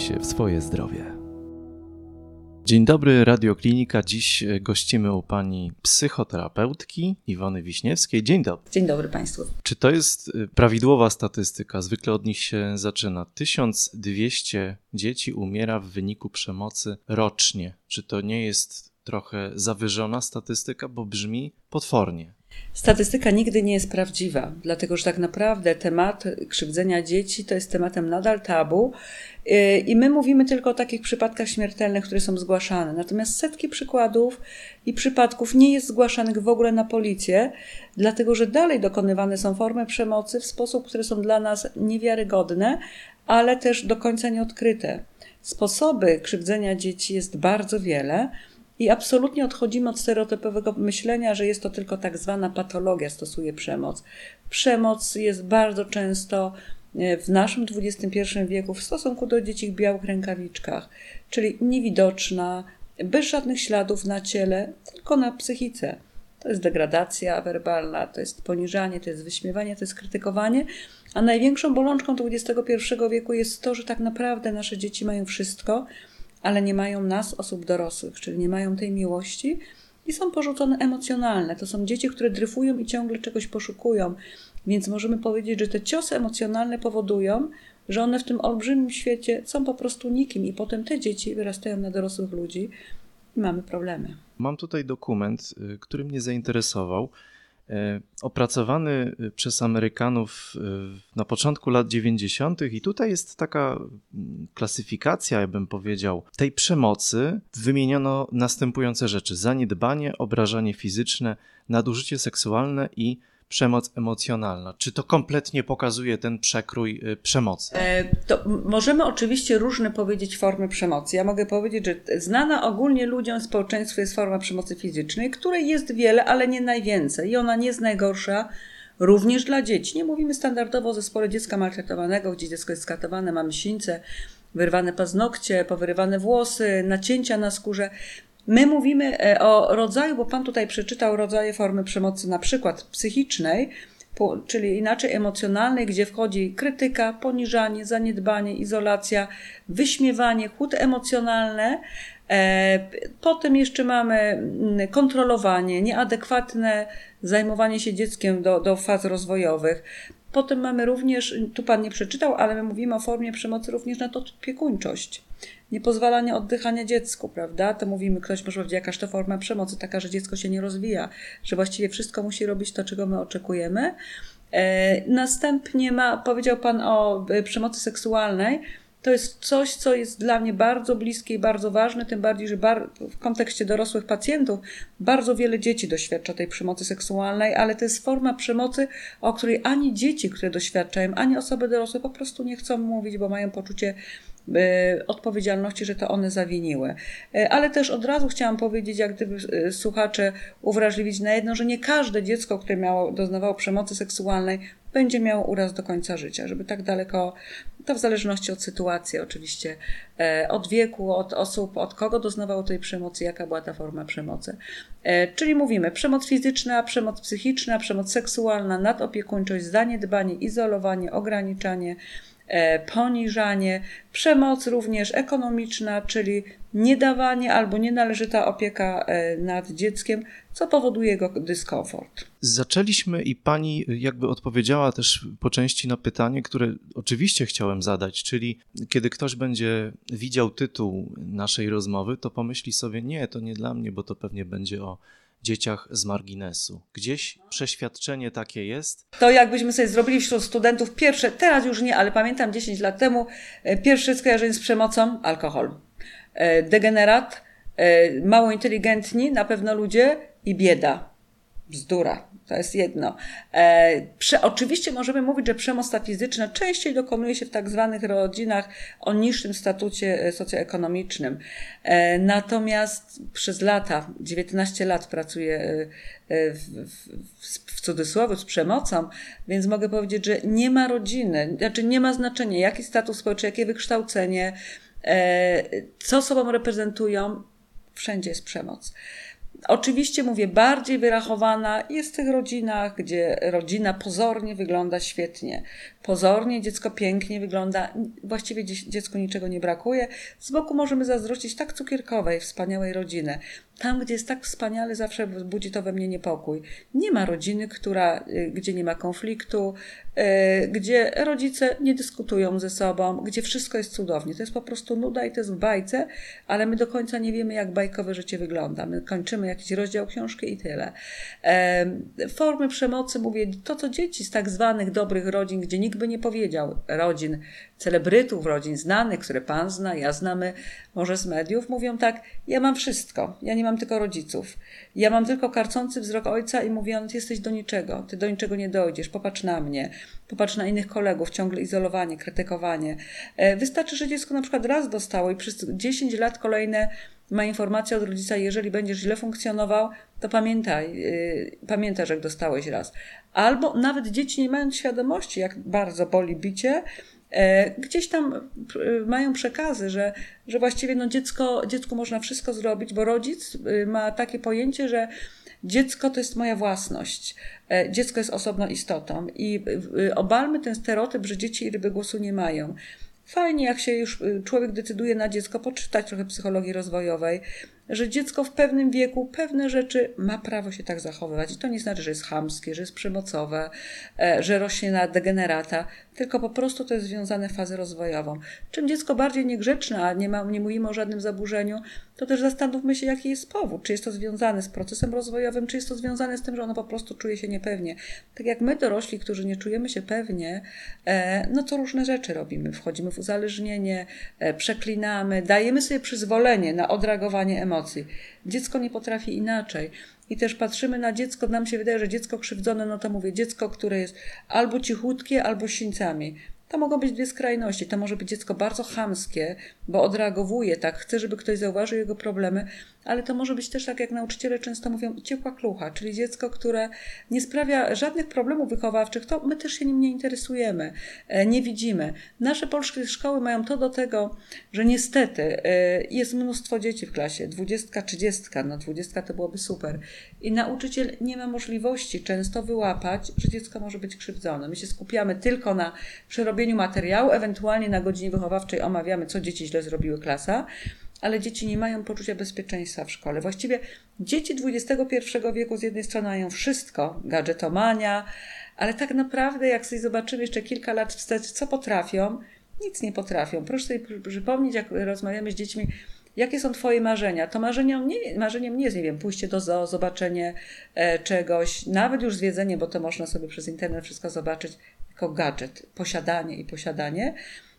się w swoje zdrowie. Dzień dobry, Radioklinika. Dziś e, gościmy u pani psychoterapeutki Iwony Wiśniewskiej. Dzień dobry. Dzień dobry Państwu. Czy to jest e, prawidłowa statystyka? Zwykle od nich się zaczyna. 1200 dzieci umiera w wyniku przemocy rocznie. Czy to nie jest trochę zawyżona statystyka, bo brzmi potwornie? Statystyka nigdy nie jest prawdziwa, dlatego że tak naprawdę temat krzywdzenia dzieci to jest tematem nadal tabu y, i my mówimy tylko o takich przypadkach śmiertelnych, które są zgłaszane. Natomiast setki przykładów i przypadków nie jest zgłaszanych w ogóle na policję, dlatego że dalej dokonywane są formy przemocy w sposób, które są dla nas niewiarygodne, ale też do końca nieodkryte. Sposoby krzywdzenia dzieci jest bardzo wiele. I absolutnie odchodzimy od stereotypowego myślenia, że jest to tylko tak zwana patologia, stosuje przemoc. Przemoc jest bardzo często e, w naszym XXI wieku w stosunku do dzieci w białych rękawiczkach, czyli niewidoczna, bez żadnych śladów na ciele, tylko na psychice. To jest degradacja werbalna, to jest poniżanie, to jest wyśmiewanie, to jest krytykowanie. A największą bolączką XXI wieku jest to, że tak naprawdę nasze dzieci mają wszystko, ale nie mają nas, osób dorosłych, czyli nie mają tej miłości i są porzucone emocjonalne. To są dzieci, które dryfują i ciągle czegoś poszukują. Więc możemy powiedzieć, że te ciosy emocjonalne powodują, że one w tym olbrzymim świecie są po prostu nikim, i potem te dzieci wyrastają na dorosłych ludzi i mamy problemy. Mam tutaj dokument, y, który mnie zainteresował. E, opracowany y, przez Amerykanów y, na początku lat 90. i tutaj jest taka klasyfikacja, ja bym powiedział, tej przemocy. Wymieniono następujące rzeczy: zaniedbanie, obrażanie fizyczne, nadużycie seksualne i przemoc emocjonalna. Czy to kompletnie pokazuje ten przekrój y, przemocy? E, to możemy oczywiście różne powiedzieć formy przemocy. Ja mogę powiedzieć, że znana ogólnie ludziom społeczeństwu jest forma przemocy fizycznej, której jest wiele, ale nie najwięcej i ona nie jest najgorsza również dla dzieci. Nie mówimy standardowo o zespole dziecka maltretowanego, gdzie dziecko jest skatowane, mamy sińce, wyrwane paznokcie, powyrywane włosy, nacięcia na skórze. My mówimy e, o rodzaju, bo Pan tutaj przeczytał rodzaje formy przemocy, na przykład psychicznej, czyli inaczej emocjonalnej, gdzie wchodzi krytyka, poniżanie, zaniedbanie, izolacja, wyśmiewanie, chłód emocjonalne. Potem jeszcze mamy mm, kontrolowanie, nieadekwatne zajmowanie się dzieckiem do, do faz rozwojowych. Potem mamy również, tu Pan nie przeczytał, ale my mówimy o formie przemocy również nad opiekuńczość niepozwalanie oddychania dziecku, prawda? To mówimy, ktoś może powiedzieć, jakaż to forma przemocy, taka, że dziecko się nie rozwija, że właściwie wszystko musi robić to, czego my oczekujemy. E, następnie ma, powiedział Pan o e, przemocy seksualnej. To jest coś, co jest dla mnie bardzo bliskie i bardzo ważne, tym bardziej, że bar w kontekście dorosłych pacjentów bardzo wiele dzieci doświadcza tej przemocy seksualnej, ale to jest forma przemocy, o której ani dzieci, które doświadczają, ani osoby dorosłe po prostu nie chcą mówić, bo mają poczucie odpowiedzialności, że to one zawiniły. E, ale też od razu chciałam powiedzieć, jak gdyby e, słuchacze uwrażliwić na jedno, że nie każde dziecko, które miało, doznawało przemocy seksualnej, będzie miało uraz do końca życia, żeby tak daleko, to w zależności od sytuacji oczywiście, od wieku, od osób, od kogo doznawało tej przemocy, jaka była ta forma przemocy. Czyli mówimy przemoc fizyczna, przemoc psychiczna, przemoc seksualna, nadopiekuńczość, zaniedbanie, izolowanie, ograniczanie, E, poniżanie, przemoc również ekonomiczna, czyli niedawanie albo nienależyta opieka e, nad dzieckiem, co powoduje jego dyskomfort. Zaczęliśmy i pani jakby odpowiedziała też po części na pytanie, które oczywiście chciałem zadać, czyli kiedy ktoś będzie widział tytuł naszej rozmowy, to pomyśli sobie, nie, to nie dla mnie, bo to pewnie będzie o dzieciach z marginesu. Gdzieś przeświadczenie takie jest? To jakbyśmy sobie zrobili wśród studentów pierwsze, teraz już nie, ale pamiętam 10 lat temu, e, pierwsze skojarzenie z przemocą, alkohol. E, degenerat, e, mało inteligentni na pewno ludzie i bieda. Bzdura. To jest jedno. E, oczywiście możemy mówić, że przemoc ta fizyczna częściej dokonuje się w tak zwanych rodzinach o niższym statucie e, socjoekonomicznym. E, natomiast przez lata, 19 lat pracuję e, e, w, w, w cudzysłowie z przemocą, więc mogę powiedzieć, że nie ma rodziny, znaczy nie ma znaczenia, jaki status społeczny, jakie wykształcenie, e, co sobą reprezentują, wszędzie jest przemoc. Oczywiście mówię, bardziej wyrachowana jest w tych rodzinach, gdzie rodzina pozornie wygląda świetnie. Pozornie dziecko pięknie wygląda, właściwie dziecku niczego nie brakuje. Z boku możemy zazdrościć tak cukierkowej, wspaniałej rodziny. Tam, gdzie jest tak wspaniale, zawsze budzi to we mnie niepokój. Nie ma rodziny, która, y, gdzie nie ma konfliktu, y, gdzie rodzice nie dyskutują ze sobą, gdzie wszystko jest cudownie. To jest po prostu nuda i to jest w bajce, ale my do końca nie wiemy, jak bajkowe życie wygląda. My kończymy jakiś rozdział książki i tyle. Formy przemocy, mówię, to co dzieci z tak zwanych dobrych rodzin, gdzie nikt by nie powiedział, rodzin, celebrytów, rodzin znanych, które pan zna, ja znamy, może z mediów, mówią tak, ja mam wszystko, ja nie mam tylko rodziców. Ja mam tylko karcący wzrok ojca i mówię, jesteś do niczego, ty do niczego nie dojdziesz, popatrz na mnie, popatrz na innych kolegów, ciągle izolowanie, krytykowanie. E, wystarczy, że dziecko na przykład raz dostało i przez 10 lat kolejne ma informację od rodzica, jeżeli będziesz źle funkcjonował, to pamiętaj, yy, pamiętaj, że jak dostałeś raz. Albo nawet dzieci nie mając świadomości, jak bardzo boli bicie, E, gdzieś tam e, mają przekazy, że, że właściwie no dziecko, dziecku można wszystko zrobić, bo rodzic y, ma takie pojęcie, że dziecko to jest moja własność. E, dziecko jest osobną istotą i y, obalmy ten stereotyp, że dzieci ryby głosu nie mają. Fajnie, jak się już y, człowiek decyduje na dziecko, poczytać trochę psychologii rozwojowej, że dziecko w pewnym wieku pewne rzeczy ma prawo się tak zachowywać. I to nie znaczy, że jest chamskie, że jest przemocowe, że rośnie na degenerata tylko po prostu to jest związane z fazą rozwojową. Czym dziecko bardziej niegrzeczne, a nie, ma, nie mówimy o żadnym zaburzeniu, to też zastanówmy się, jaki jest powód. Czy jest to związane z procesem rozwojowym, czy jest to związane z tym, że ono po prostu czuje się niepewnie. Tak jak my, dorośli, którzy nie czujemy się pewnie, e, no to różne rzeczy robimy. Wchodzimy w uzależnienie, e, przeklinamy, dajemy sobie przyzwolenie na odreagowanie emocji. Dziecko nie potrafi inaczej i też patrzymy na dziecko, nam się wydaje, że dziecko krzywdzone, no to mówię, dziecko, które jest albo cichutkie, albo sińcami. To mogą być dwie skrajności. To może być dziecko bardzo chamskie, bo odreagowuje tak, chce, żeby ktoś zauważył jego problemy, ale to może być też tak, jak nauczyciele często mówią, ciepła klucha, czyli dziecko, które nie sprawia żadnych problemów wychowawczych, to my też się nim nie interesujemy, e, nie widzimy. Nasze polskie szkoły mają to do tego, że niestety e, jest mnóstwo dzieci w klasie, dwudziestka, trzydziestka, no dwudziestka to byłoby super. I nauczyciel nie ma możliwości często wyłapać, że dziecko może być krzywdzone. My się skupiamy tylko na przerobieniu materiału, ewentualnie na godzinie wychowawczej omawiamy, co dzieci źle zrobiły klasa, ale dzieci nie mają poczucia bezpieczeństwa w szkole. Właściwie dzieci XXI wieku z jednej strony mają wszystko, gadżetomania, ale tak naprawdę, jak sobie zobaczymy jeszcze kilka lat wstecz, co potrafią, nic nie potrafią. Proszę sobie przypomnieć, jak rozmawiamy z dziećmi, jakie są Twoje marzenia. To marzeniem nie, marzeniem nie jest, nie wiem, pójście do zoo, zobaczenie e, czegoś, nawet już zwiedzenie, bo to można sobie przez internet wszystko zobaczyć, jako gadżet, posiadanie i posiadanie.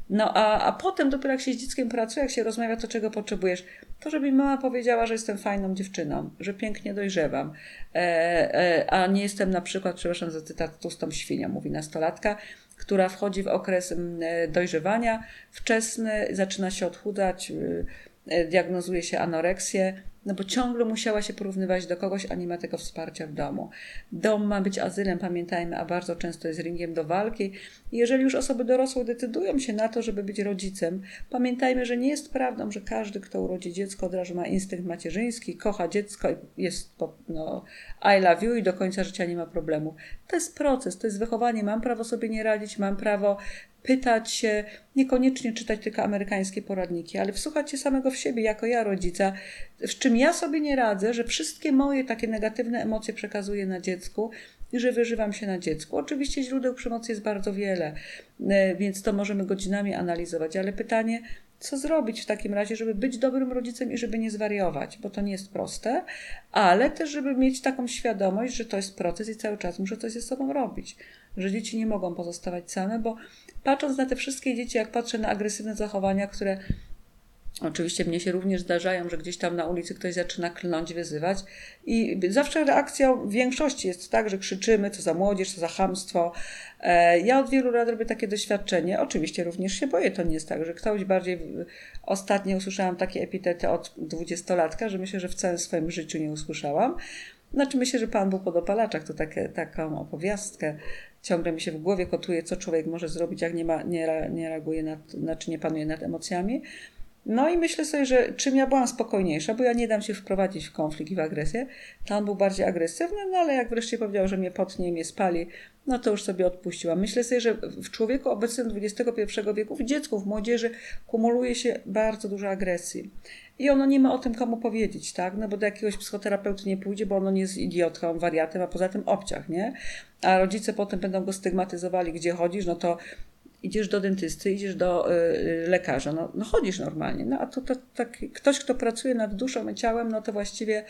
No a, a potem dopiero jak się z dzieckiem pracuje, jak się rozmawia, to czego potrzebujesz? To, żeby mi mama powiedziała, że jestem fajną dziewczyną, że pięknie dojrzewam, e, e, a nie jestem na przykład, przepraszam za cytat, tłustą świnią, mówi nastolatka, która wchodzi w okres e, dojrzewania wczesny, zaczyna się odchudzać, e, diagnozuje się anoreksję, no bo ciągle musiała się porównywać do kogoś, a nie ma tego wsparcia w domu. Dom ma być azylem, pamiętajmy, a bardzo często jest ringiem do walki. I jeżeli już osoby dorosłe decydują się na to, żeby być rodzicem, pamiętajmy, że nie jest prawdą, że każdy, kto urodzi dziecko, od razu ma instynkt macierzyński, kocha dziecko i jest no, I love you i do końca życia nie ma problemu. To jest proces, to jest wychowanie. Mam prawo sobie nie radzić, mam prawo pytać się, niekoniecznie czytać tylko amerykańskie poradniki, ale wsłuchać się samego w siebie, jako ja rodzica, z czym ja sobie nie radzę, że wszystkie moje takie negatywne emocje przekazuję na dziecku i że wyżywam się na dziecku. Oczywiście źródeł przemocy jest bardzo wiele, e, więc to możemy godzinami analizować, ale pytanie, co zrobić w takim razie, żeby być dobrym rodzicem i żeby nie zwariować, bo to nie jest proste, ale też, żeby mieć taką świadomość, że to jest proces i cały czas muszę coś ze sobą robić, że dzieci nie mogą pozostawać same, bo patrząc na te wszystkie dzieci, jak patrzę na agresywne zachowania, które Oczywiście mnie się również zdarzają, że gdzieś tam na ulicy ktoś zaczyna klnąć, wyzywać i zawsze reakcją w większości jest tak, że krzyczymy, co za młodzież, co za chamstwo. E, ja od wielu lat robię takie doświadczenie. Oczywiście również się boję, to nie jest tak, że ktoś bardziej... Ostatnio usłyszałam takie epitety od dwudziestolatka, że myślę, że w całym swoim życiu nie usłyszałam. Znaczy myślę, że Pan był po dopalaczach, to takie, taką opowiastkę ciągle mi się w głowie kotuje, co człowiek może zrobić, jak nie, ma, nie, nie reaguje, nad, znaczy nie panuje nad emocjami. No i myślę sobie, że czym ja byłam spokojniejsza, bo ja nie dam się wprowadzić w konflikt i w agresję. Tam był bardziej agresywny, no ale jak wreszcie powiedział, że mnie potnie, mnie spali, no to już sobie odpuściłam. Myślę sobie, że w człowieku obecnym XXI wieku, w dziecku, w młodzieży kumuluje się bardzo dużo agresji. I ono nie ma o tym komu powiedzieć, tak? No bo do jakiegoś psychoterapeuty nie pójdzie, bo ono nie jest idiotką, wariatem, a poza tym obciach, nie? A rodzice potem będą go stygmatyzowali, gdzie chodzisz, no to idziesz do dentysty, idziesz do y, lekarza, no, no chodzisz normalnie. No a to, to, tak, ktoś, kto pracuje nad duszą i ciałem, no to właściwie,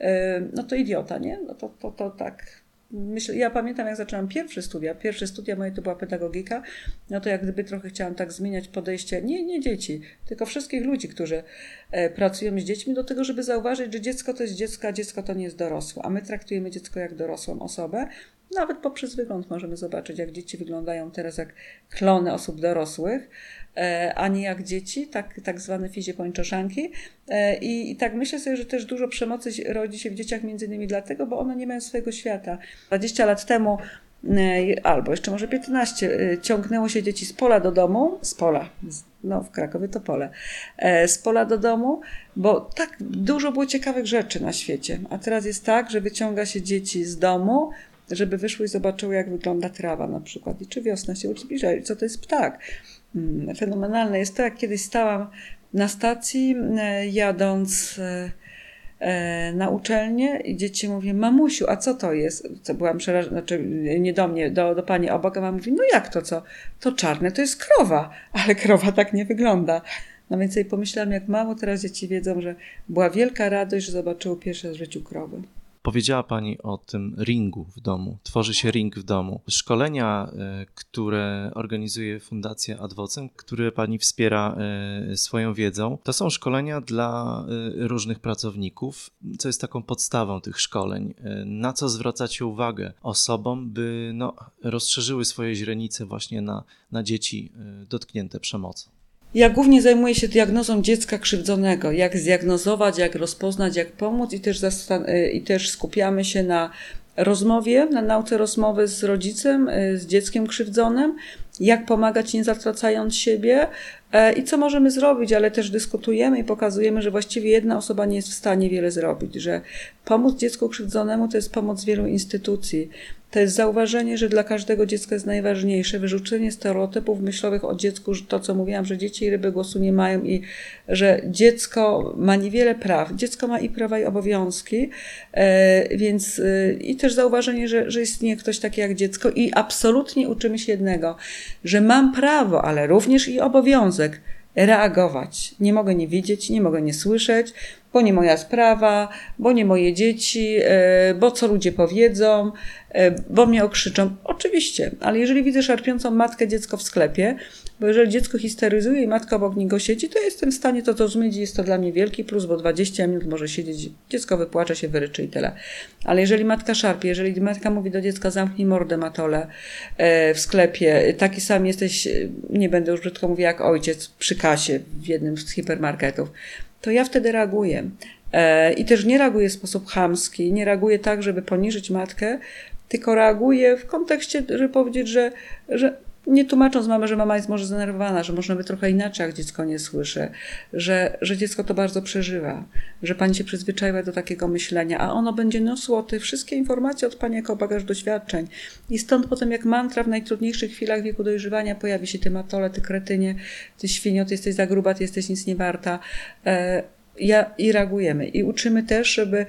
y, no to idiota, nie? No to, to, to tak Myślę, ja pamiętam, jak zaczęłam pierwsze studia. Pierwsze studia moje to była pedagogika. No to jak gdyby trochę chciałam tak zmieniać podejście, nie, nie dzieci, tylko wszystkich ludzi, którzy e, pracują z dziećmi, do tego, żeby zauważyć, że dziecko to jest dziecko, a dziecko to nie jest dorosłe. A my traktujemy dziecko jak dorosłą osobę. Nawet poprzez wygląd możemy zobaczyć, jak dzieci wyglądają teraz jak klony osób dorosłych. E, a nie jak dzieci, tak, tak zwane fizie pończoszanki. E, I, I tak myślę sobie, że też dużo przemocy rodzi się w dzieciach między innymi dlatego, bo one nie mają swojego świata. 20 lat temu e, albo jeszcze może 15, ciągnęło się dzieci z pola do domu, z pola, no w Krakowie to pole, z pola do domu, bo tak dużo było ciekawych rzeczy na świecie. A teraz jest tak, że wyciąga się dzieci z domu, żeby wyszły i zobaczyły, jak wygląda trawa na przykład i czy wiosna się zbliża, i co to jest ptak. Mm, fenomenalne jest to, jak kiedyś stałam na stacji, e, jadąc e, e, na uczelnię i dzieci mówią, mamusiu, a co to jest? Co byłam przerażona, znaczy nie do mnie, do, do pani obok, a mama mówi, no jak to co? To czarne, to jest krowa, ale krowa tak nie wygląda. No więc pomyślałam, jak mało teraz dzieci wiedzą, że była wielka radość, że zobaczyły pierwsze w życiu krowy. Powiedziała Pani o tym ringu w domu. Tworzy się ring w domu. Szkolenia, e, które organizuje Fundacja Adwocem, które Pani wspiera e, swoją wiedzą, to są szkolenia dla e, różnych pracowników, co jest taką podstawą tych szkoleń. Na co zwracacie uwagę osobom, by no, rozszerzyły swoje źrenice właśnie na, na dzieci dotknięte przemocą? Ja głównie zajmuję się diagnozą dziecka krzywdzonego, jak zdiagnozować, jak rozpoznać, jak pomóc i też, y, i też skupiamy się na rozmowie, na nauce rozmowy z rodzicem, y, z dzieckiem krzywdzonym, jak pomagać nie zatracając siebie e, i co możemy zrobić, ale też dyskutujemy i pokazujemy, że właściwie jedna osoba nie jest w stanie wiele zrobić, że pomóc dziecku krzywdzonemu to jest pomoc wielu instytucji, to jest zauważenie, że dla każdego dziecka jest najważniejsze wyrzucenie stereotypów myślowych o dziecku, że to co mówiłam, że dzieci i ryby głosu nie mają i że dziecko ma niewiele praw. Dziecko ma i prawa i obowiązki, e, więc e, i też zauważenie, że, że istnieje ktoś taki jak dziecko i absolutnie uczymy się jednego, że mam prawo, ale również i obowiązek reagować. Nie mogę nie widzieć, nie mogę nie słyszeć, bo nie moja sprawa, bo nie moje dzieci, e, bo co ludzie powiedzą, bo mnie okrzyczą. Oczywiście, ale jeżeli widzę szarpiącą matkę dziecko w sklepie, bo jeżeli dziecko histeryzuje i matka obok niego siedzi, to jestem w stanie to zrozumieć i jest to dla mnie wielki plus, bo 20 minut może siedzieć, dziecko wypłacze się, wyryczy i tyle. Ale jeżeli matka szarpie, jeżeli matka mówi do dziecka zamknij mordę matole e, w sklepie, taki sam jesteś, nie będę już brzydko mówiła jak ojciec przy kasie w jednym z hipermarketów, to ja wtedy reaguję. E, I też nie reaguję w sposób chamski, nie reaguję tak, żeby poniżyć matkę, tylko reaguję w kontekście, żeby powiedzieć, że, że nie tłumacząc mamy, że mama jest może zdenerwowana, że można by trochę inaczej, jak dziecko nie słyszy, że, że dziecko to bardzo przeżywa, że pani się przyzwyczaiła do takiego myślenia, a ono będzie niosło te wszystkie informacje od pani jako bagaż doświadczeń. I stąd potem, jak mantra w najtrudniejszych chwilach wieku dojrzewania pojawi się ty matole, ty kretynie, ty świnio, ty jesteś za gruba, ty jesteś nic nie warta. E, ja, I reagujemy. I uczymy też, żeby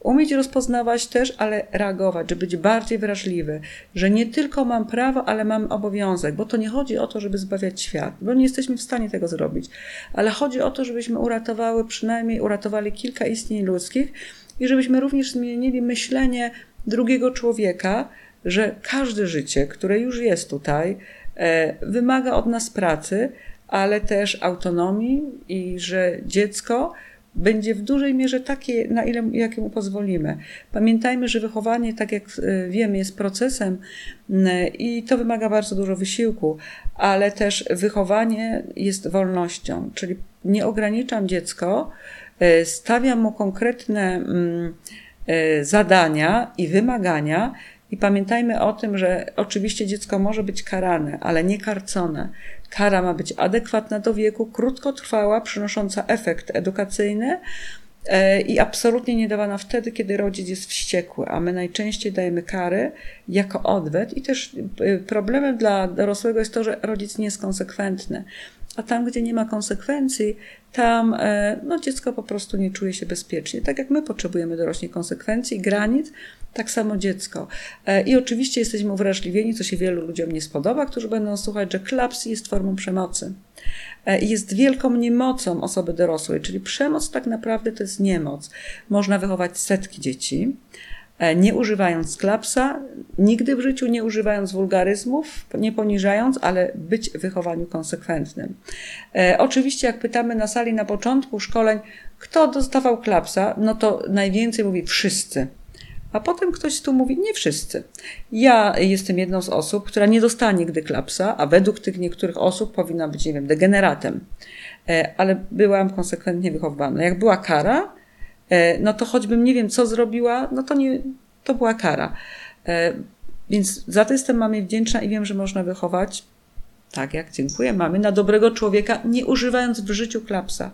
Umieć rozpoznawać też, ale reagować, żeby być bardziej wrażliwy, że nie tylko mam prawo, ale mam obowiązek, bo to nie chodzi o to, żeby zbawiać świat, bo nie jesteśmy w stanie tego zrobić, ale chodzi o to, żebyśmy uratowały, przynajmniej uratowali kilka istnień ludzkich i żebyśmy również zmienili myślenie drugiego człowieka, że każde życie, które już jest tutaj, e, wymaga od nas pracy, ale też autonomii i że dziecko będzie w dużej mierze takie, na ile jakiemu pozwolimy. Pamiętajmy, że wychowanie, tak jak e, wiemy, jest procesem i to wymaga bardzo dużo wysiłku, ale też wychowanie jest wolnością, czyli nie ograniczam dziecko, e, stawiam mu konkretne e, zadania i wymagania I pamiętajmy o tym, że oczywiście dziecko może być karane, ale nie karcone. Kara ma być adekwatna do wieku, krótkotrwała, przynosząca efekt edukacyjny, E, i absolutnie nie dawana wtedy, kiedy rodzic jest wściekły, a my najczęściej dajemy kary jako odwet i też e, problemem dla dorosłego jest to, że rodzic nie jest konsekwentny. A tam, gdzie nie ma konsekwencji, tam e, no, dziecko po prostu nie czuje się bezpiecznie. Tak jak my potrzebujemy dorośli konsekwencji, granic, tak samo dziecko. I oczywiście jesteśmy uwrażliwieni, co się wielu ludziom nie spodoba, którzy będą słuchać, że klaps jest formą przemocy. E, jest wielką niemocą osoby dorosłej, czyli przemoc tak naprawdę to jest niemoc. Można wychować setki dzieci, e, nie używając klapsa, nigdy w życiu nie używając wulgaryzmów, nie poniżając, ale być w wychowaniu konsekwentnym. E, oczywiście, jak pytamy na sali na początku szkoleń, kto dostawał klapsa, no to najwięcej mówi wszyscy. A potem ktoś tu mówi, nie wszyscy. Ja jestem jedną z osób, która nie dostała nigdy klapsa, a według tych niektórych osób powinna być, nie wiem, degeneratem. E, ale byłam konsekwentnie wychowywana. Jak była kara, e, no to choćbym nie wiem, co zrobiła, no to nie, to była kara. E, więc za to jestem mamie wdzięczna i wiem, że można wychować tak jak dziękuję mamy, na dobrego człowieka, nie używając w życiu klapsa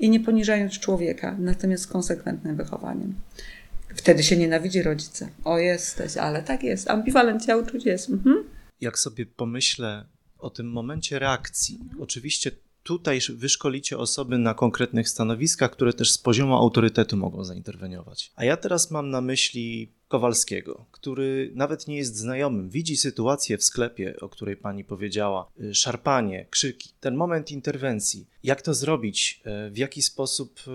i nie poniżając człowieka, natomiast konsekwentnym wychowaniem. Wtedy się nienawidzi rodzice. O, jesteś, ale tak jest. Ambiwalencja uczuć jest. Mhm. Jak sobie pomyślę o tym momencie reakcji, mhm. oczywiście tutaj wyszkolicie osoby na konkretnych stanowiskach, które też z poziomu autorytetu mogą zainterweniować. A ja teraz mam na myśli Kowalskiego, który nawet nie jest znajomym, widzi sytuację w sklepie, o której pani powiedziała, y, szarpanie, krzyki, ten moment interwencji. Jak to zrobić? Y, w jaki sposób y,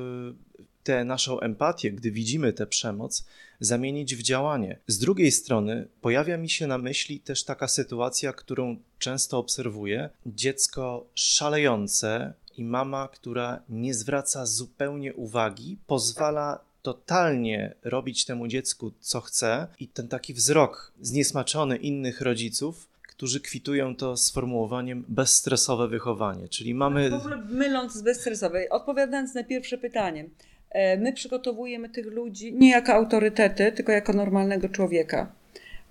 tę naszą empatię, gdy widzimy tę przemoc, zamienić w działanie. Z drugiej strony pojawia mi się na myśli też taka sytuacja, którą często obserwuję: dziecko szalejące i mama, która nie zwraca zupełnie uwagi, pozwala totalnie robić temu dziecku co chce, i ten taki wzrok zniesmaczony innych rodziców którzy kwitują to sformułowaniem bezstresowe wychowanie, czyli mamy... W ogóle myląc z bezstresowej, odpowiadając na pierwsze pytanie, my przygotowujemy tych ludzi nie jako autorytety, tylko jako normalnego człowieka.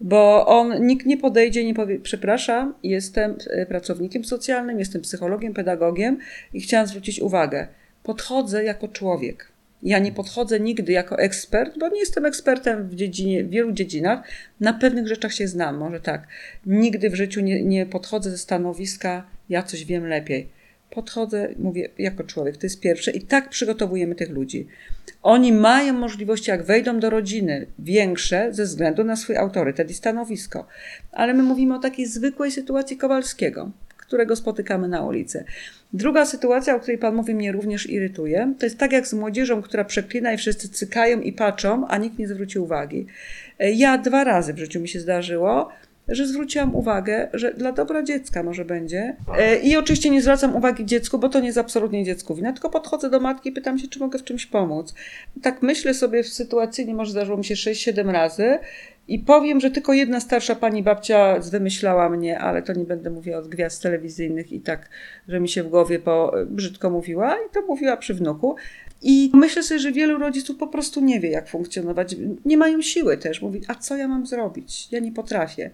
Bo on, nikt nie podejdzie nie powie, przepraszam, jestem e, pracownikiem socjalnym, jestem psychologiem, pedagogiem i chciałam zwrócić uwagę. Podchodzę jako człowiek. Ja nie podchodzę nigdy jako ekspert, bo nie jestem ekspertem w, dziedzinie, w wielu dziedzinach. Na pewnych rzeczach się znam, może tak. Nigdy w życiu nie, nie podchodzę ze stanowiska, ja coś wiem lepiej podchodzę, mówię jako człowiek, to jest pierwsze i tak przygotowujemy tych ludzi. Oni mają możliwości, jak wejdą do rodziny, większe ze względu na swój autorytet i stanowisko. Ale my mówimy o takiej zwykłej sytuacji Kowalskiego, którego spotykamy na ulicy. Druga sytuacja, o której Pan mówi, mnie również irytuje, to jest tak jak z młodzieżą, która przeklina i wszyscy cykają i patrzą, a nikt nie zwróci uwagi. Ja dwa razy w życiu mi się zdarzyło, że zwróciłam uwagę, że dla dobra dziecka może będzie. E, I oczywiście nie zwracam uwagi dziecku, bo to nie jest absolutnie dziecku wina, tylko podchodzę do matki i pytam się, czy mogę w czymś pomóc. Tak myślę sobie w sytuacji, może zdarzyło mi się 6-7 razy i powiem, że tylko jedna starsza pani babcia zwymyślała mnie, ale to nie będę mówiła od gwiazd telewizyjnych i tak, że mi się w głowie po, brzydko mówiła i to mówiła przy wnuku. I myślę sobie, że wielu rodziców po prostu nie wie, jak funkcjonować. Nie mają siły też mówić, a co ja mam zrobić? Ja nie potrafię.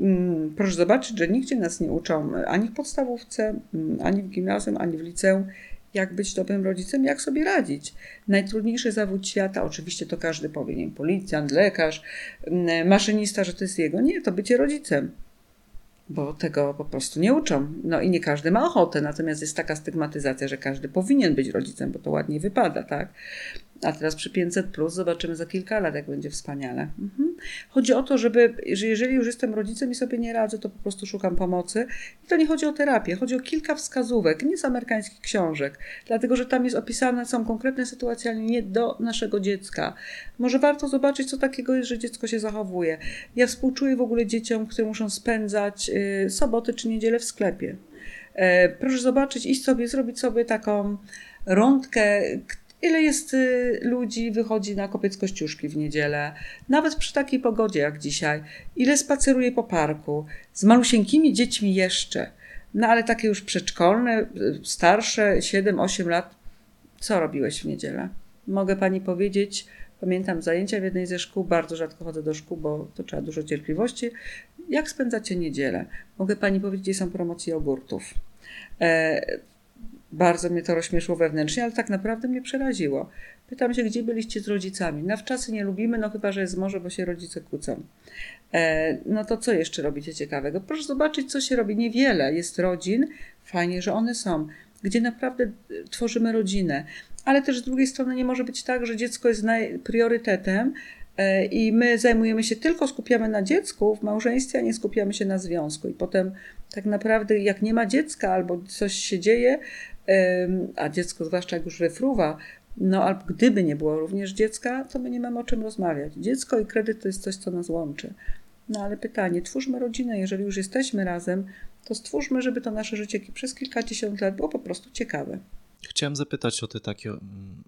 Mm, proszę zobaczyć, że nigdzie nas nie uczą ani w podstawówce, mm, ani w gimnazjum, ani w liceum, jak być dobrym rodzicem, jak sobie radzić. Najtrudniejszy zawód świata, oczywiście to każdy powie, nie policjant, lekarz, mm, maszynista, że to jest jego. Nie, to bycie rodzicem bo tego po prostu nie uczą. No i nie każdy ma ochotę, natomiast jest taka stygmatyzacja, że każdy powinien być rodzicem, bo to ładnie wypada, tak? A teraz przy 500 plus zobaczymy za kilka lat, jak będzie wspaniale. Mhm. Chodzi o to, żeby, że jeżeli już jestem rodzicem i sobie nie radzę, to po prostu szukam pomocy. I to nie chodzi o terapię, chodzi o kilka wskazówek, nie z amerykańskich książek, dlatego że tam jest opisane, są konkretne sytuacje, ale nie do naszego dziecka. Może warto zobaczyć, co takiego jest, że dziecko się zachowuje. Ja współczuję w ogóle dzieciom, które muszą spędzać y, soboty czy niedzielę w sklepie. E, proszę zobaczyć, iść sobie, zrobić sobie taką rądkę, Ile jest y, ludzi wychodzi na kopiec Kościuszki w niedzielę, nawet przy takiej pogodzie jak dzisiaj? Ile spaceruje po parku? Z malusieńkimi dziećmi jeszcze. No ale takie już przedszkolne, y, starsze, 7-8 lat. Co robiłeś w niedzielę? Mogę pani powiedzieć, Pamiętam zajęcia w jednej ze szkół, bardzo rzadko chodzę do szkół, bo to trzeba dużo cierpliwości. Jak spędzacie niedzielę? Mogę pani powiedzieć, gdzie są promocje jogurtów. E, bardzo mnie to rozśmieszyło wewnętrznie, ale tak naprawdę mnie przeraziło. Pytam się, gdzie byliście z rodzicami? Na wczasy nie lubimy, no chyba, że jest może, bo się rodzice kłócą. E, no to co jeszcze robicie ciekawego? Proszę zobaczyć, co się robi. Niewiele jest rodzin, fajnie, że one są, gdzie naprawdę tworzymy rodzinę. Ale też z drugiej strony nie może być tak, że dziecko jest priorytetem, e, i my zajmujemy się tylko, skupiamy na dziecku w małżeństwie, a nie skupiamy się na związku. I potem tak naprawdę, jak nie ma dziecka albo coś się dzieje, a dziecko, zwłaszcza jak już wyfruwa, no albo gdyby nie było również dziecka, to my nie mamy o czym rozmawiać. Dziecko i kredyt to jest coś, co nas łączy. No ale pytanie, twórzmy rodzinę, jeżeli już jesteśmy razem, to stwórzmy, żeby to nasze życie przez kilkadziesiąt lat było po prostu ciekawe. Chciałem zapytać o te takie mm,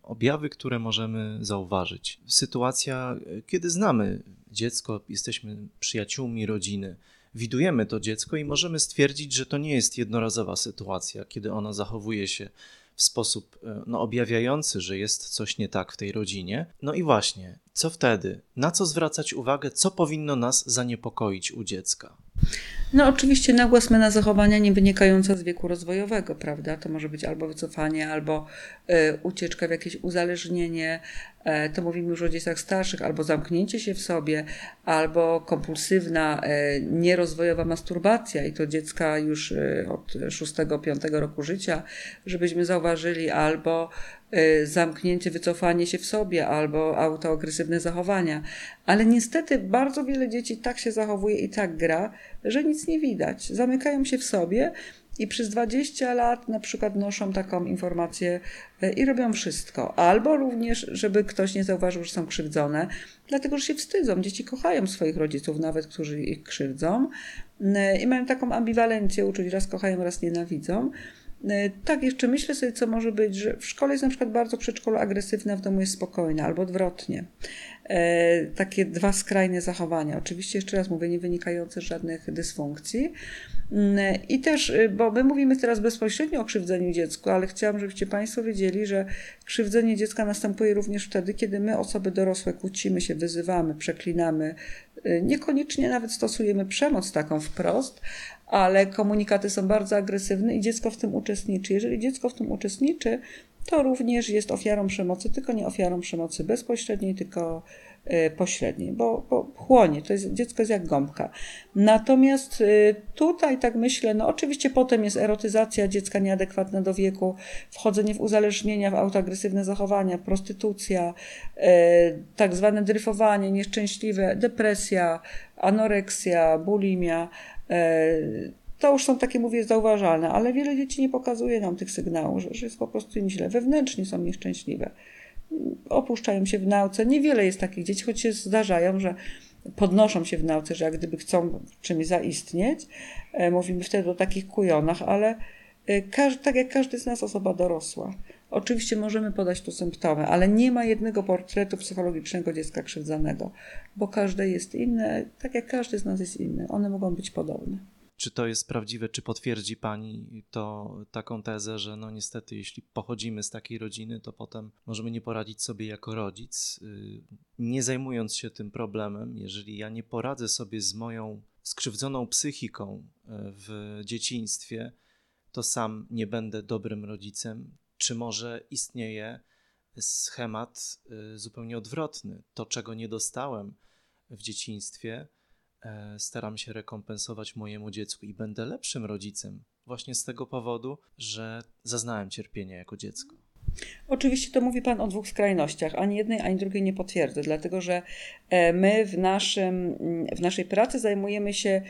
objawy, które możemy zauważyć. Sytuacja, kiedy znamy dziecko, jesteśmy przyjaciółmi rodziny, widujemy to dziecko i możemy stwierdzić, że to nie jest jednorazowa sytuacja, kiedy ono zachowuje się w sposób e, no, objawiający, że jest coś nie tak w tej rodzinie. No i właśnie, co wtedy? Na co zwracać uwagę? Co powinno nas zaniepokoić u dziecka? No oczywiście nagła zmiana zachowania nie wynikająca z wieku rozwojowego, prawda? To może być albo wycofanie, albo y, ucieczka w jakieś uzależnienie, y, to mówimy już o dzieciach starszych, albo zamknięcie się w sobie, albo kompulsywna, y, nierozwojowa masturbacja i to dziecka już od 6-5 roku życia, żebyśmy zauważyli, albo zamknięcie, wycofanie się w sobie albo autoagresywne zachowania. Ale niestety bardzo wiele dzieci tak się zachowuje i tak gra, że nic nie widać. Zamykają się w sobie i przez 20 lat na przykład noszą taką informację y, i robią wszystko. Albo również, żeby ktoś nie zauważył, że są krzywdzone, dlatego że się wstydzą. Dzieci kochają swoich rodziców, nawet którzy ich krzywdzą y, i mają taką ambiwalencję uczuć, raz kochają, raz nienawidzą. E, tak, jeszcze myślę sobie, co może być, że w szkole jest na przykład bardzo przedszkolu agresywne, a w domu jest spokojne, albo odwrotnie. E, takie dwa skrajne zachowania. Oczywiście, jeszcze raz mówię, nie wynikające z żadnych dysfunkcji. Mm, I też, y, bo my mówimy teraz bezpośrednio o krzywdzeniu dziecku, ale chciałam, żebyście Państwo wiedzieli, że krzywdzenie dziecka następuje również wtedy, kiedy my, osoby dorosłe, kłócimy się, wyzywamy, przeklinamy. Y, niekoniecznie nawet stosujemy przemoc taką wprost, ale komunikaty są bardzo agresywne i dziecko w tym uczestniczy. Jeżeli dziecko w tym uczestniczy, to również jest ofiarą przemocy, tylko nie ofiarą przemocy bezpośredniej, tylko e, pośredniej, bo, bo chłonie, to jest, dziecko jest jak gąbka. Natomiast e, tutaj tak myślę, no oczywiście potem jest erotyzacja dziecka nieadekwatna do wieku, wchodzenie w uzależnienia, w autoagresywne zachowania, prostytucja, e, tak zwane dryfowanie nieszczęśliwe, depresja, anoreksja, bulimia, to już są takie, mówię, zauważalne, ale wiele dzieci nie pokazuje nam tych sygnałów, że, że jest po prostu im źle. Wewnętrznie są nieszczęśliwe. Opuszczają się w nauce. Niewiele jest takich dzieci, choć się zdarzają, że podnoszą się w nauce, że jak gdyby chcą czymś zaistnieć. E, mówimy wtedy o takich kujonach, ale e, tak jak każdy z nas osoba dorosła. Oczywiście możemy podać tu symptomy, ale nie ma jednego portretu psychologicznego dziecka krzywdzonego, bo każde jest inne, tak jak każdy z nas jest inny. One mogą być podobne. Czy to jest prawdziwe, czy potwierdzi Pani to taką tezę, że no niestety, jeśli pochodzimy z takiej rodziny, to potem możemy nie poradzić sobie jako rodzic, y, nie zajmując się tym problemem, jeżeli ja nie poradzę sobie z moją skrzywdzoną psychiką y, w dzieciństwie, to sam nie będę dobrym rodzicem. Czy może istnieje schemat y, zupełnie odwrotny? To, czego nie dostałem w dzieciństwie, E, staram się rekompensować mojemu dziecku i będę lepszym rodzicem właśnie z tego powodu, że zaznałem cierpienia jako dziecko. Oczywiście to mówi Pan o dwóch skrajnościach. Ani jednej, ani drugiej nie potwierdzę, dlatego że e, my w, naszym, w naszej pracy zajmujemy się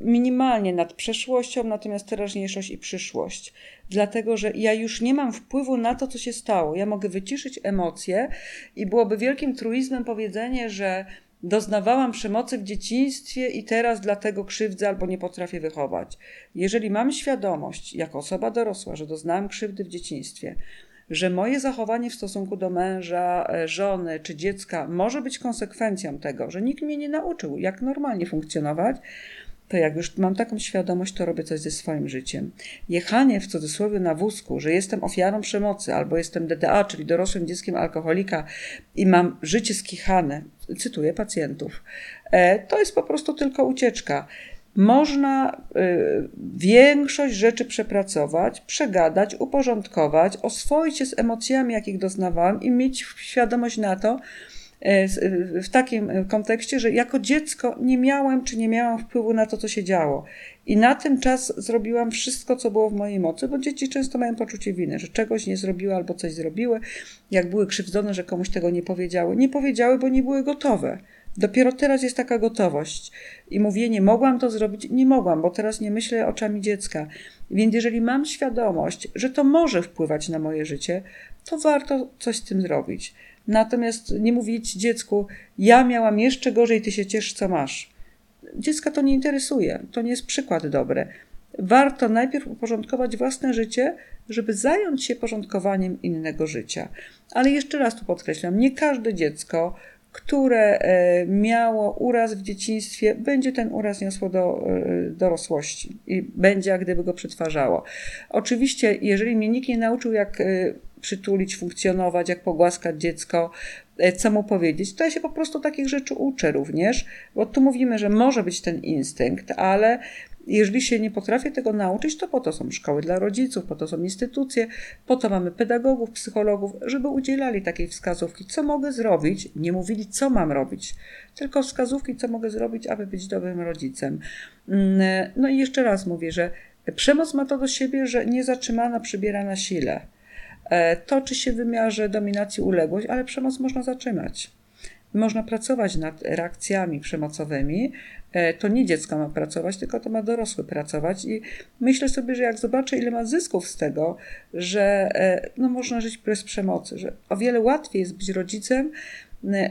minimalnie nad przeszłością, natomiast teraźniejszość i przyszłość. Dlatego, że ja już nie mam wpływu na to, co się stało. Ja mogę wyciszyć emocje i byłoby wielkim truizmem powiedzenie, że doznawałam przemocy w dzieciństwie i teraz dlatego krzywdzę albo nie potrafię wychować. Jeżeli mam świadomość, jako osoba dorosła, że doznałam krzywdy w dzieciństwie, że moje zachowanie w stosunku do męża, e, żony czy dziecka może być konsekwencją tego, że nikt mnie nie nauczył, jak normalnie funkcjonować, to jak już mam taką świadomość, to robię coś ze swoim życiem. Jechanie w cudzysłowie na wózku, że jestem ofiarą przemocy albo jestem DDA, czyli dorosłym dzieckiem alkoholika i mam życie skichane, cytuję pacjentów, e, to jest po prostu tylko ucieczka. Można y, większość rzeczy przepracować, przegadać, uporządkować, oswoić się z emocjami, jakich doznawałam i mieć świadomość na to, w takim kontekście, że jako dziecko nie miałem czy nie miałam wpływu na to, co się działo. I na ten czas zrobiłam wszystko, co było w mojej mocy, bo dzieci często mają poczucie winy, że czegoś nie zrobiły albo coś zrobiły. Jak były krzywdzone, że komuś tego nie powiedziały. Nie powiedziały, bo nie były gotowe. Dopiero teraz jest taka gotowość i mówię, nie mogłam to zrobić, nie mogłam, bo teraz nie myślę oczami dziecka. Więc jeżeli mam świadomość, że to może wpływać na moje życie, to warto coś z tym zrobić. Natomiast nie mówić dziecku, ja miałam jeszcze gorzej, ty się ciesz, co masz. Dziecka to nie interesuje, to nie jest przykład dobry. Warto najpierw uporządkować własne życie, żeby zająć się porządkowaniem innego życia. Ale jeszcze raz tu podkreślam, nie każde dziecko, które e, miało uraz w dzieciństwie, będzie ten uraz niosło do e, dorosłości i będzie jak gdyby go przetwarzało. Oczywiście, jeżeli mnie nikt nie nauczył, jak e, przytulić, funkcjonować, jak pogłaskać dziecko, co mu powiedzieć, to ja się po prostu takich rzeczy uczę również, bo tu mówimy, że może być ten instynkt, ale jeżeli się nie potrafię tego nauczyć, to po to są szkoły dla rodziców, po to są instytucje, po to mamy pedagogów, psychologów, żeby udzielali takiej wskazówki, co mogę zrobić, nie mówili, co mam robić, tylko wskazówki, co mogę zrobić, aby być dobrym rodzicem. Mm, no i jeszcze raz mówię, że przemoc ma to do siebie, że niezatrzymana przybiera na sile. E, toczy się w wymiarze dominacji uległość, ale przemoc można zatrzymać. Można pracować nad reakcjami przemocowymi. E, to nie dziecko ma pracować, tylko to ma dorosły pracować. I myślę sobie, że jak zobaczę, ile ma zysków z tego, że e, no, można żyć bez przemocy, że o wiele łatwiej jest być rodzicem,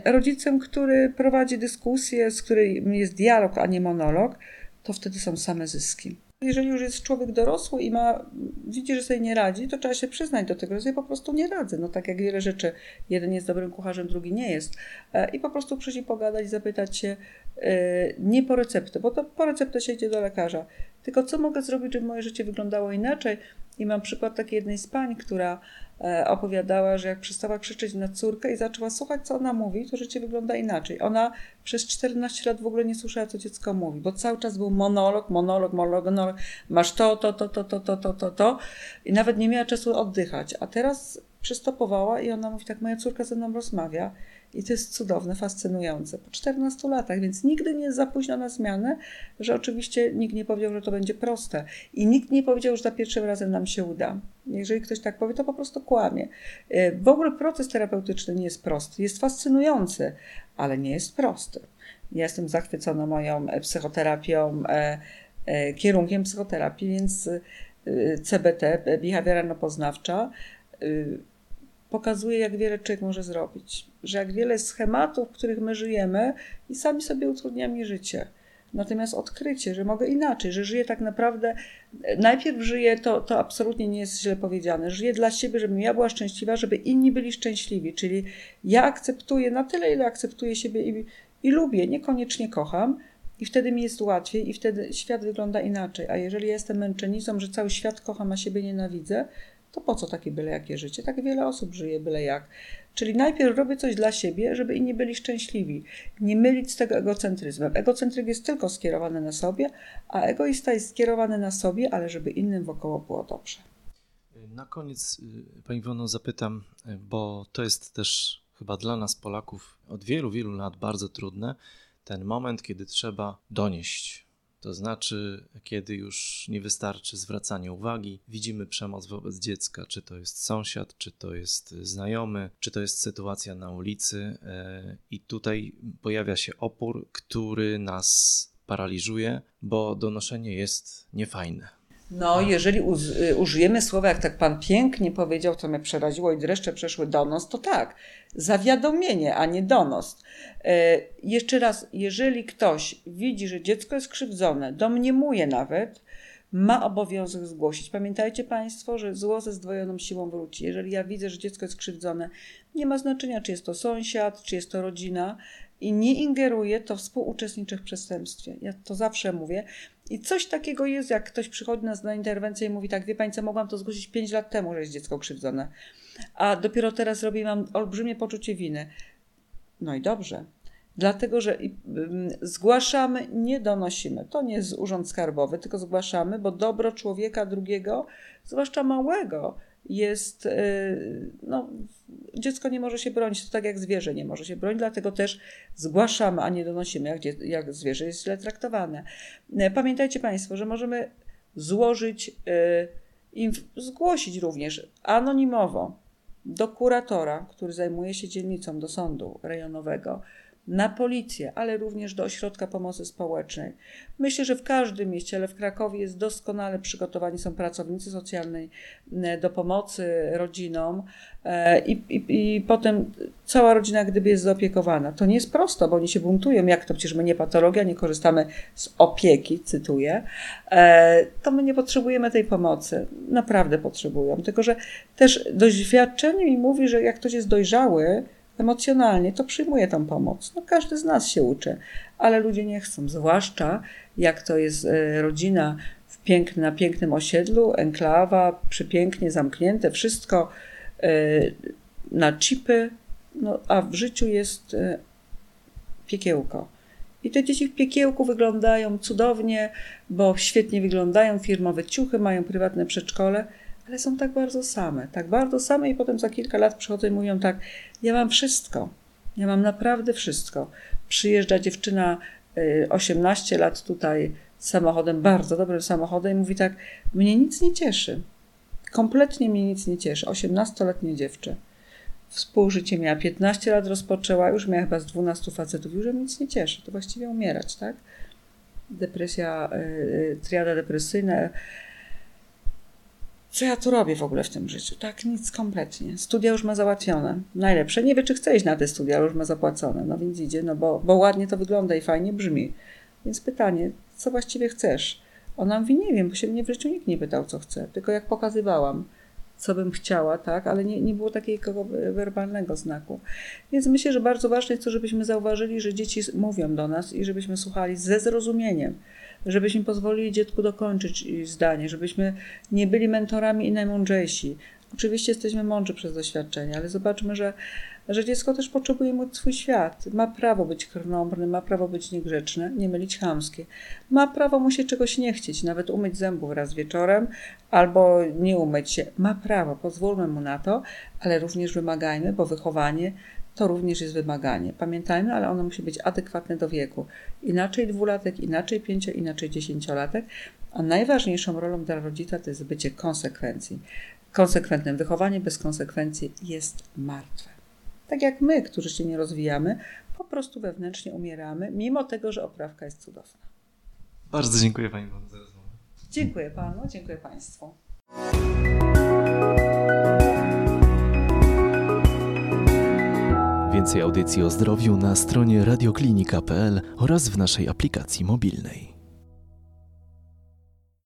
rodzicem, który prowadzi dyskusję, z której jest dialog, a nie monolog, to wtedy są same zyski. Jeżeli już jest człowiek dorosły i ma, widzi, że sobie nie radzi, to trzeba się przyznać do tego, że sobie po prostu nie radzę. No tak jak wiele rzeczy, jeden jest dobrym kucharzem, drugi nie jest. E, I po prostu przyjść pogadać, zapytać się, e, nie po receptę, bo to po receptę się idzie do lekarza, tylko co mogę zrobić, żeby moje życie wyglądało inaczej. I mam przykład takiej jednej z pań, która E, opowiadała, że jak przestała krzyczeć na córkę i zaczęła słuchać, co ona mówi, to życie wygląda inaczej. Ona przez 14 lat w ogóle nie słyszała, co dziecko mówi, bo cały czas był monolog, monolog, monolog, monolog. masz to, to, to, to, to, to, to, to, to i nawet nie miała czasu oddychać. A teraz przystopowała i ona mówi tak, moja córka ze mną rozmawia i to jest cudowne, fascynujące. Po 14 latach, więc nigdy nie jest za późno na zmianę, że oczywiście nikt nie powiedział, że to będzie proste. I nikt nie powiedział, że za pierwszym razem nam się uda. Jeżeli ktoś tak powie, to po prostu kłamie. E, w ogóle proces terapeutyczny nie jest prosty. Jest fascynujący, ale nie jest prosty. Ja jestem zachwycona moją e, psychoterapią, e, kierunkiem psychoterapii, więc CBT, behawioralno-poznawcza, pokazuje, jak wiele człowiek może zrobić. Że jak wiele schematów, w których my żyjemy i sami sobie utrudniamy życie. Natomiast odkrycie, że mogę inaczej, że żyję tak naprawdę, najpierw żyję, to, to absolutnie nie jest źle powiedziane, żyję dla siebie, żebym ja była szczęśliwa, żeby inni byli szczęśliwi. Czyli ja akceptuję na tyle, ile akceptuję siebie i, i lubię, niekoniecznie kocham, i wtedy mi jest łatwiej, i wtedy świat wygląda inaczej. A jeżeli ja jestem męczennicą, że cały świat kocham, a siebie nienawidzę, to po co takie byle jakie życie? Tak wiele osób żyje byle jak. Czyli najpierw robię coś dla siebie, żeby inni byli szczęśliwi. Nie mylić z tego egocentryzmem. Egocentryk jest tylko skierowany na sobie, a egoista jest skierowany na sobie, ale żeby innym wokoło było dobrze. Na koniec y, Pani Wono zapytam, y, bo to jest też chyba dla nas Polaków od wielu, wielu lat bardzo trudne, ten moment, kiedy trzeba donieść to znaczy, kiedy już nie wystarczy zwracanie uwagi, widzimy przemoc wobec dziecka, czy to jest sąsiad, czy to jest znajomy, czy to jest sytuacja na ulicy, e, i tutaj pojawia się opór, który nas paraliżuje, bo donoszenie jest niefajne. No, jeżeli y, użyjemy słowa, jak tak pan pięknie powiedział, co mnie przeraziło i dreszcze przeszły donos, to tak, zawiadomienie, a nie donos. E, jeszcze raz, jeżeli ktoś widzi, że dziecko jest krzywdzone, domniemuje nawet, ma obowiązek zgłosić. Pamiętajcie Państwo, że zło ze zdwojoną siłą wróci. Jeżeli ja widzę, że dziecko jest krzywdzone, nie ma znaczenia, czy jest to sąsiad, czy jest to rodzina, i nie ingeruje, to współuczestniczy w przestępstwie. Ja to zawsze mówię. I coś takiego jest, jak ktoś przychodzi nas na interwencję i mówi tak, wie pani co, mogłam to zgłosić 5 lat temu, że jest dziecko krzywdzone, a dopiero teraz robi mam olbrzymie poczucie winy. No i dobrze. Dlatego, że zgłaszamy, nie donosimy. To nie jest urząd skarbowy, tylko zgłaszamy, bo dobro człowieka drugiego, zwłaszcza małego, jest, y, no, dziecko nie może się bronić, to tak jak zwierzę nie może się bronić, dlatego też zgłaszamy, a nie donosimy, jak, jak zwierzę jest źle traktowane. E, pamiętajcie Państwo, że możemy złożyć, y, zgłosić również anonimowo do kuratora, który zajmuje się dzielnicą, do sądu rejonowego, na policję, ale również do ośrodka pomocy społecznej. Myślę, że w każdym mieście, ale w Krakowie jest doskonale przygotowani są pracownicy socjalnej e, do pomocy rodzinom e, i, i, i potem cała rodzina gdyby jest zaopiekowana. To nie jest prosto, bo oni się buntują, jak to przecież my nie patologia, nie korzystamy z opieki, cytuję, e, to my nie potrzebujemy tej pomocy. Naprawdę potrzebują. Tylko, że też doświadczenie mi mówi, że jak ktoś jest dojrzały, emocjonalnie, to przyjmuje tą pomoc. No, każdy z nas się uczy, ale ludzie nie chcą, zwłaszcza jak to jest e, rodzina w piękny, na pięknym osiedlu, enklawa, przepięknie zamknięte, wszystko e, na chipy, no, a w życiu jest e, piekiełko. I te dzieci w piekiełku wyglądają cudownie, bo świetnie wyglądają, firmowe ciuchy, mają prywatne przedszkole, ale są tak bardzo same, tak bardzo same i potem za kilka lat przychodzą i mówią tak, ja mam wszystko, ja mam naprawdę wszystko. Przyjeżdża dziewczyna 18 y, lat tutaj samochodem, bardzo dobrym samochodem i mówi tak, mnie nic nie cieszy. Kompletnie mnie nic nie cieszy. 18-letnie dziewczę. Współżycie miała 15 lat, rozpoczęła, już miała chyba z 12 facetów, już mnie nic nie cieszy. To właściwie umierać, tak? Depresja, y, triada depresyjna, co ja tu robię w ogóle w tym życiu? Tak, nic kompletnie. Studia już ma załatwione. Najlepsze. Nie wie, czy chce iść na te studia, ale już ma zapłacone. No więc idzie, no bo, bo ładnie to wygląda i fajnie brzmi. Więc pytanie, co właściwie chcesz? Ona mówi, nie wiem, bo się mnie w życiu nikt nie pytał, co chce. Tylko jak pokazywałam, co bym chciała, tak, ale nie, nie było takiego werbalnego znaku. Więc myślę, że bardzo ważne jest to, żebyśmy zauważyli, że dzieci mówią do nas i żebyśmy słuchali ze zrozumieniem żebyśmy pozwolili dziecku dokończyć zdanie, żebyśmy nie byli mentorami i najmądrzejsi. Oczywiście jesteśmy mądrzy przez doświadczenie, ale zobaczmy, że, że dziecko też potrzebuje mieć swój świat. Ma prawo być krnąbrny, ma prawo być niegrzeczne, nie mylić chamskie. Ma prawo mu się czegoś nie chcieć, nawet umyć zębów raz wieczorem albo nie umyć się. Ma prawo, pozwólmy mu na to, ale również wymagajmy, bo wychowanie to również jest wymaganie. Pamiętajmy, ale ono musi być adekwatne do wieku. Inaczej dwulatek, inaczej pięcio, inaczej dziesięciolatek. A najważniejszą rolą dla rodzica to jest bycie konsekwencji. Konsekwentnym wychowanie bez konsekwencji jest martwe. Tak jak my, którzy się nie rozwijamy, po prostu wewnętrznie umieramy, mimo tego, że oprawka jest cudowna. Bardzo dziękuję Pani za rozmowę. Dziękuję Panu, dziękuję Państwu. Więcej audycji o zdrowiu na stronie radioklinika.pl oraz w naszej aplikacji mobilnej.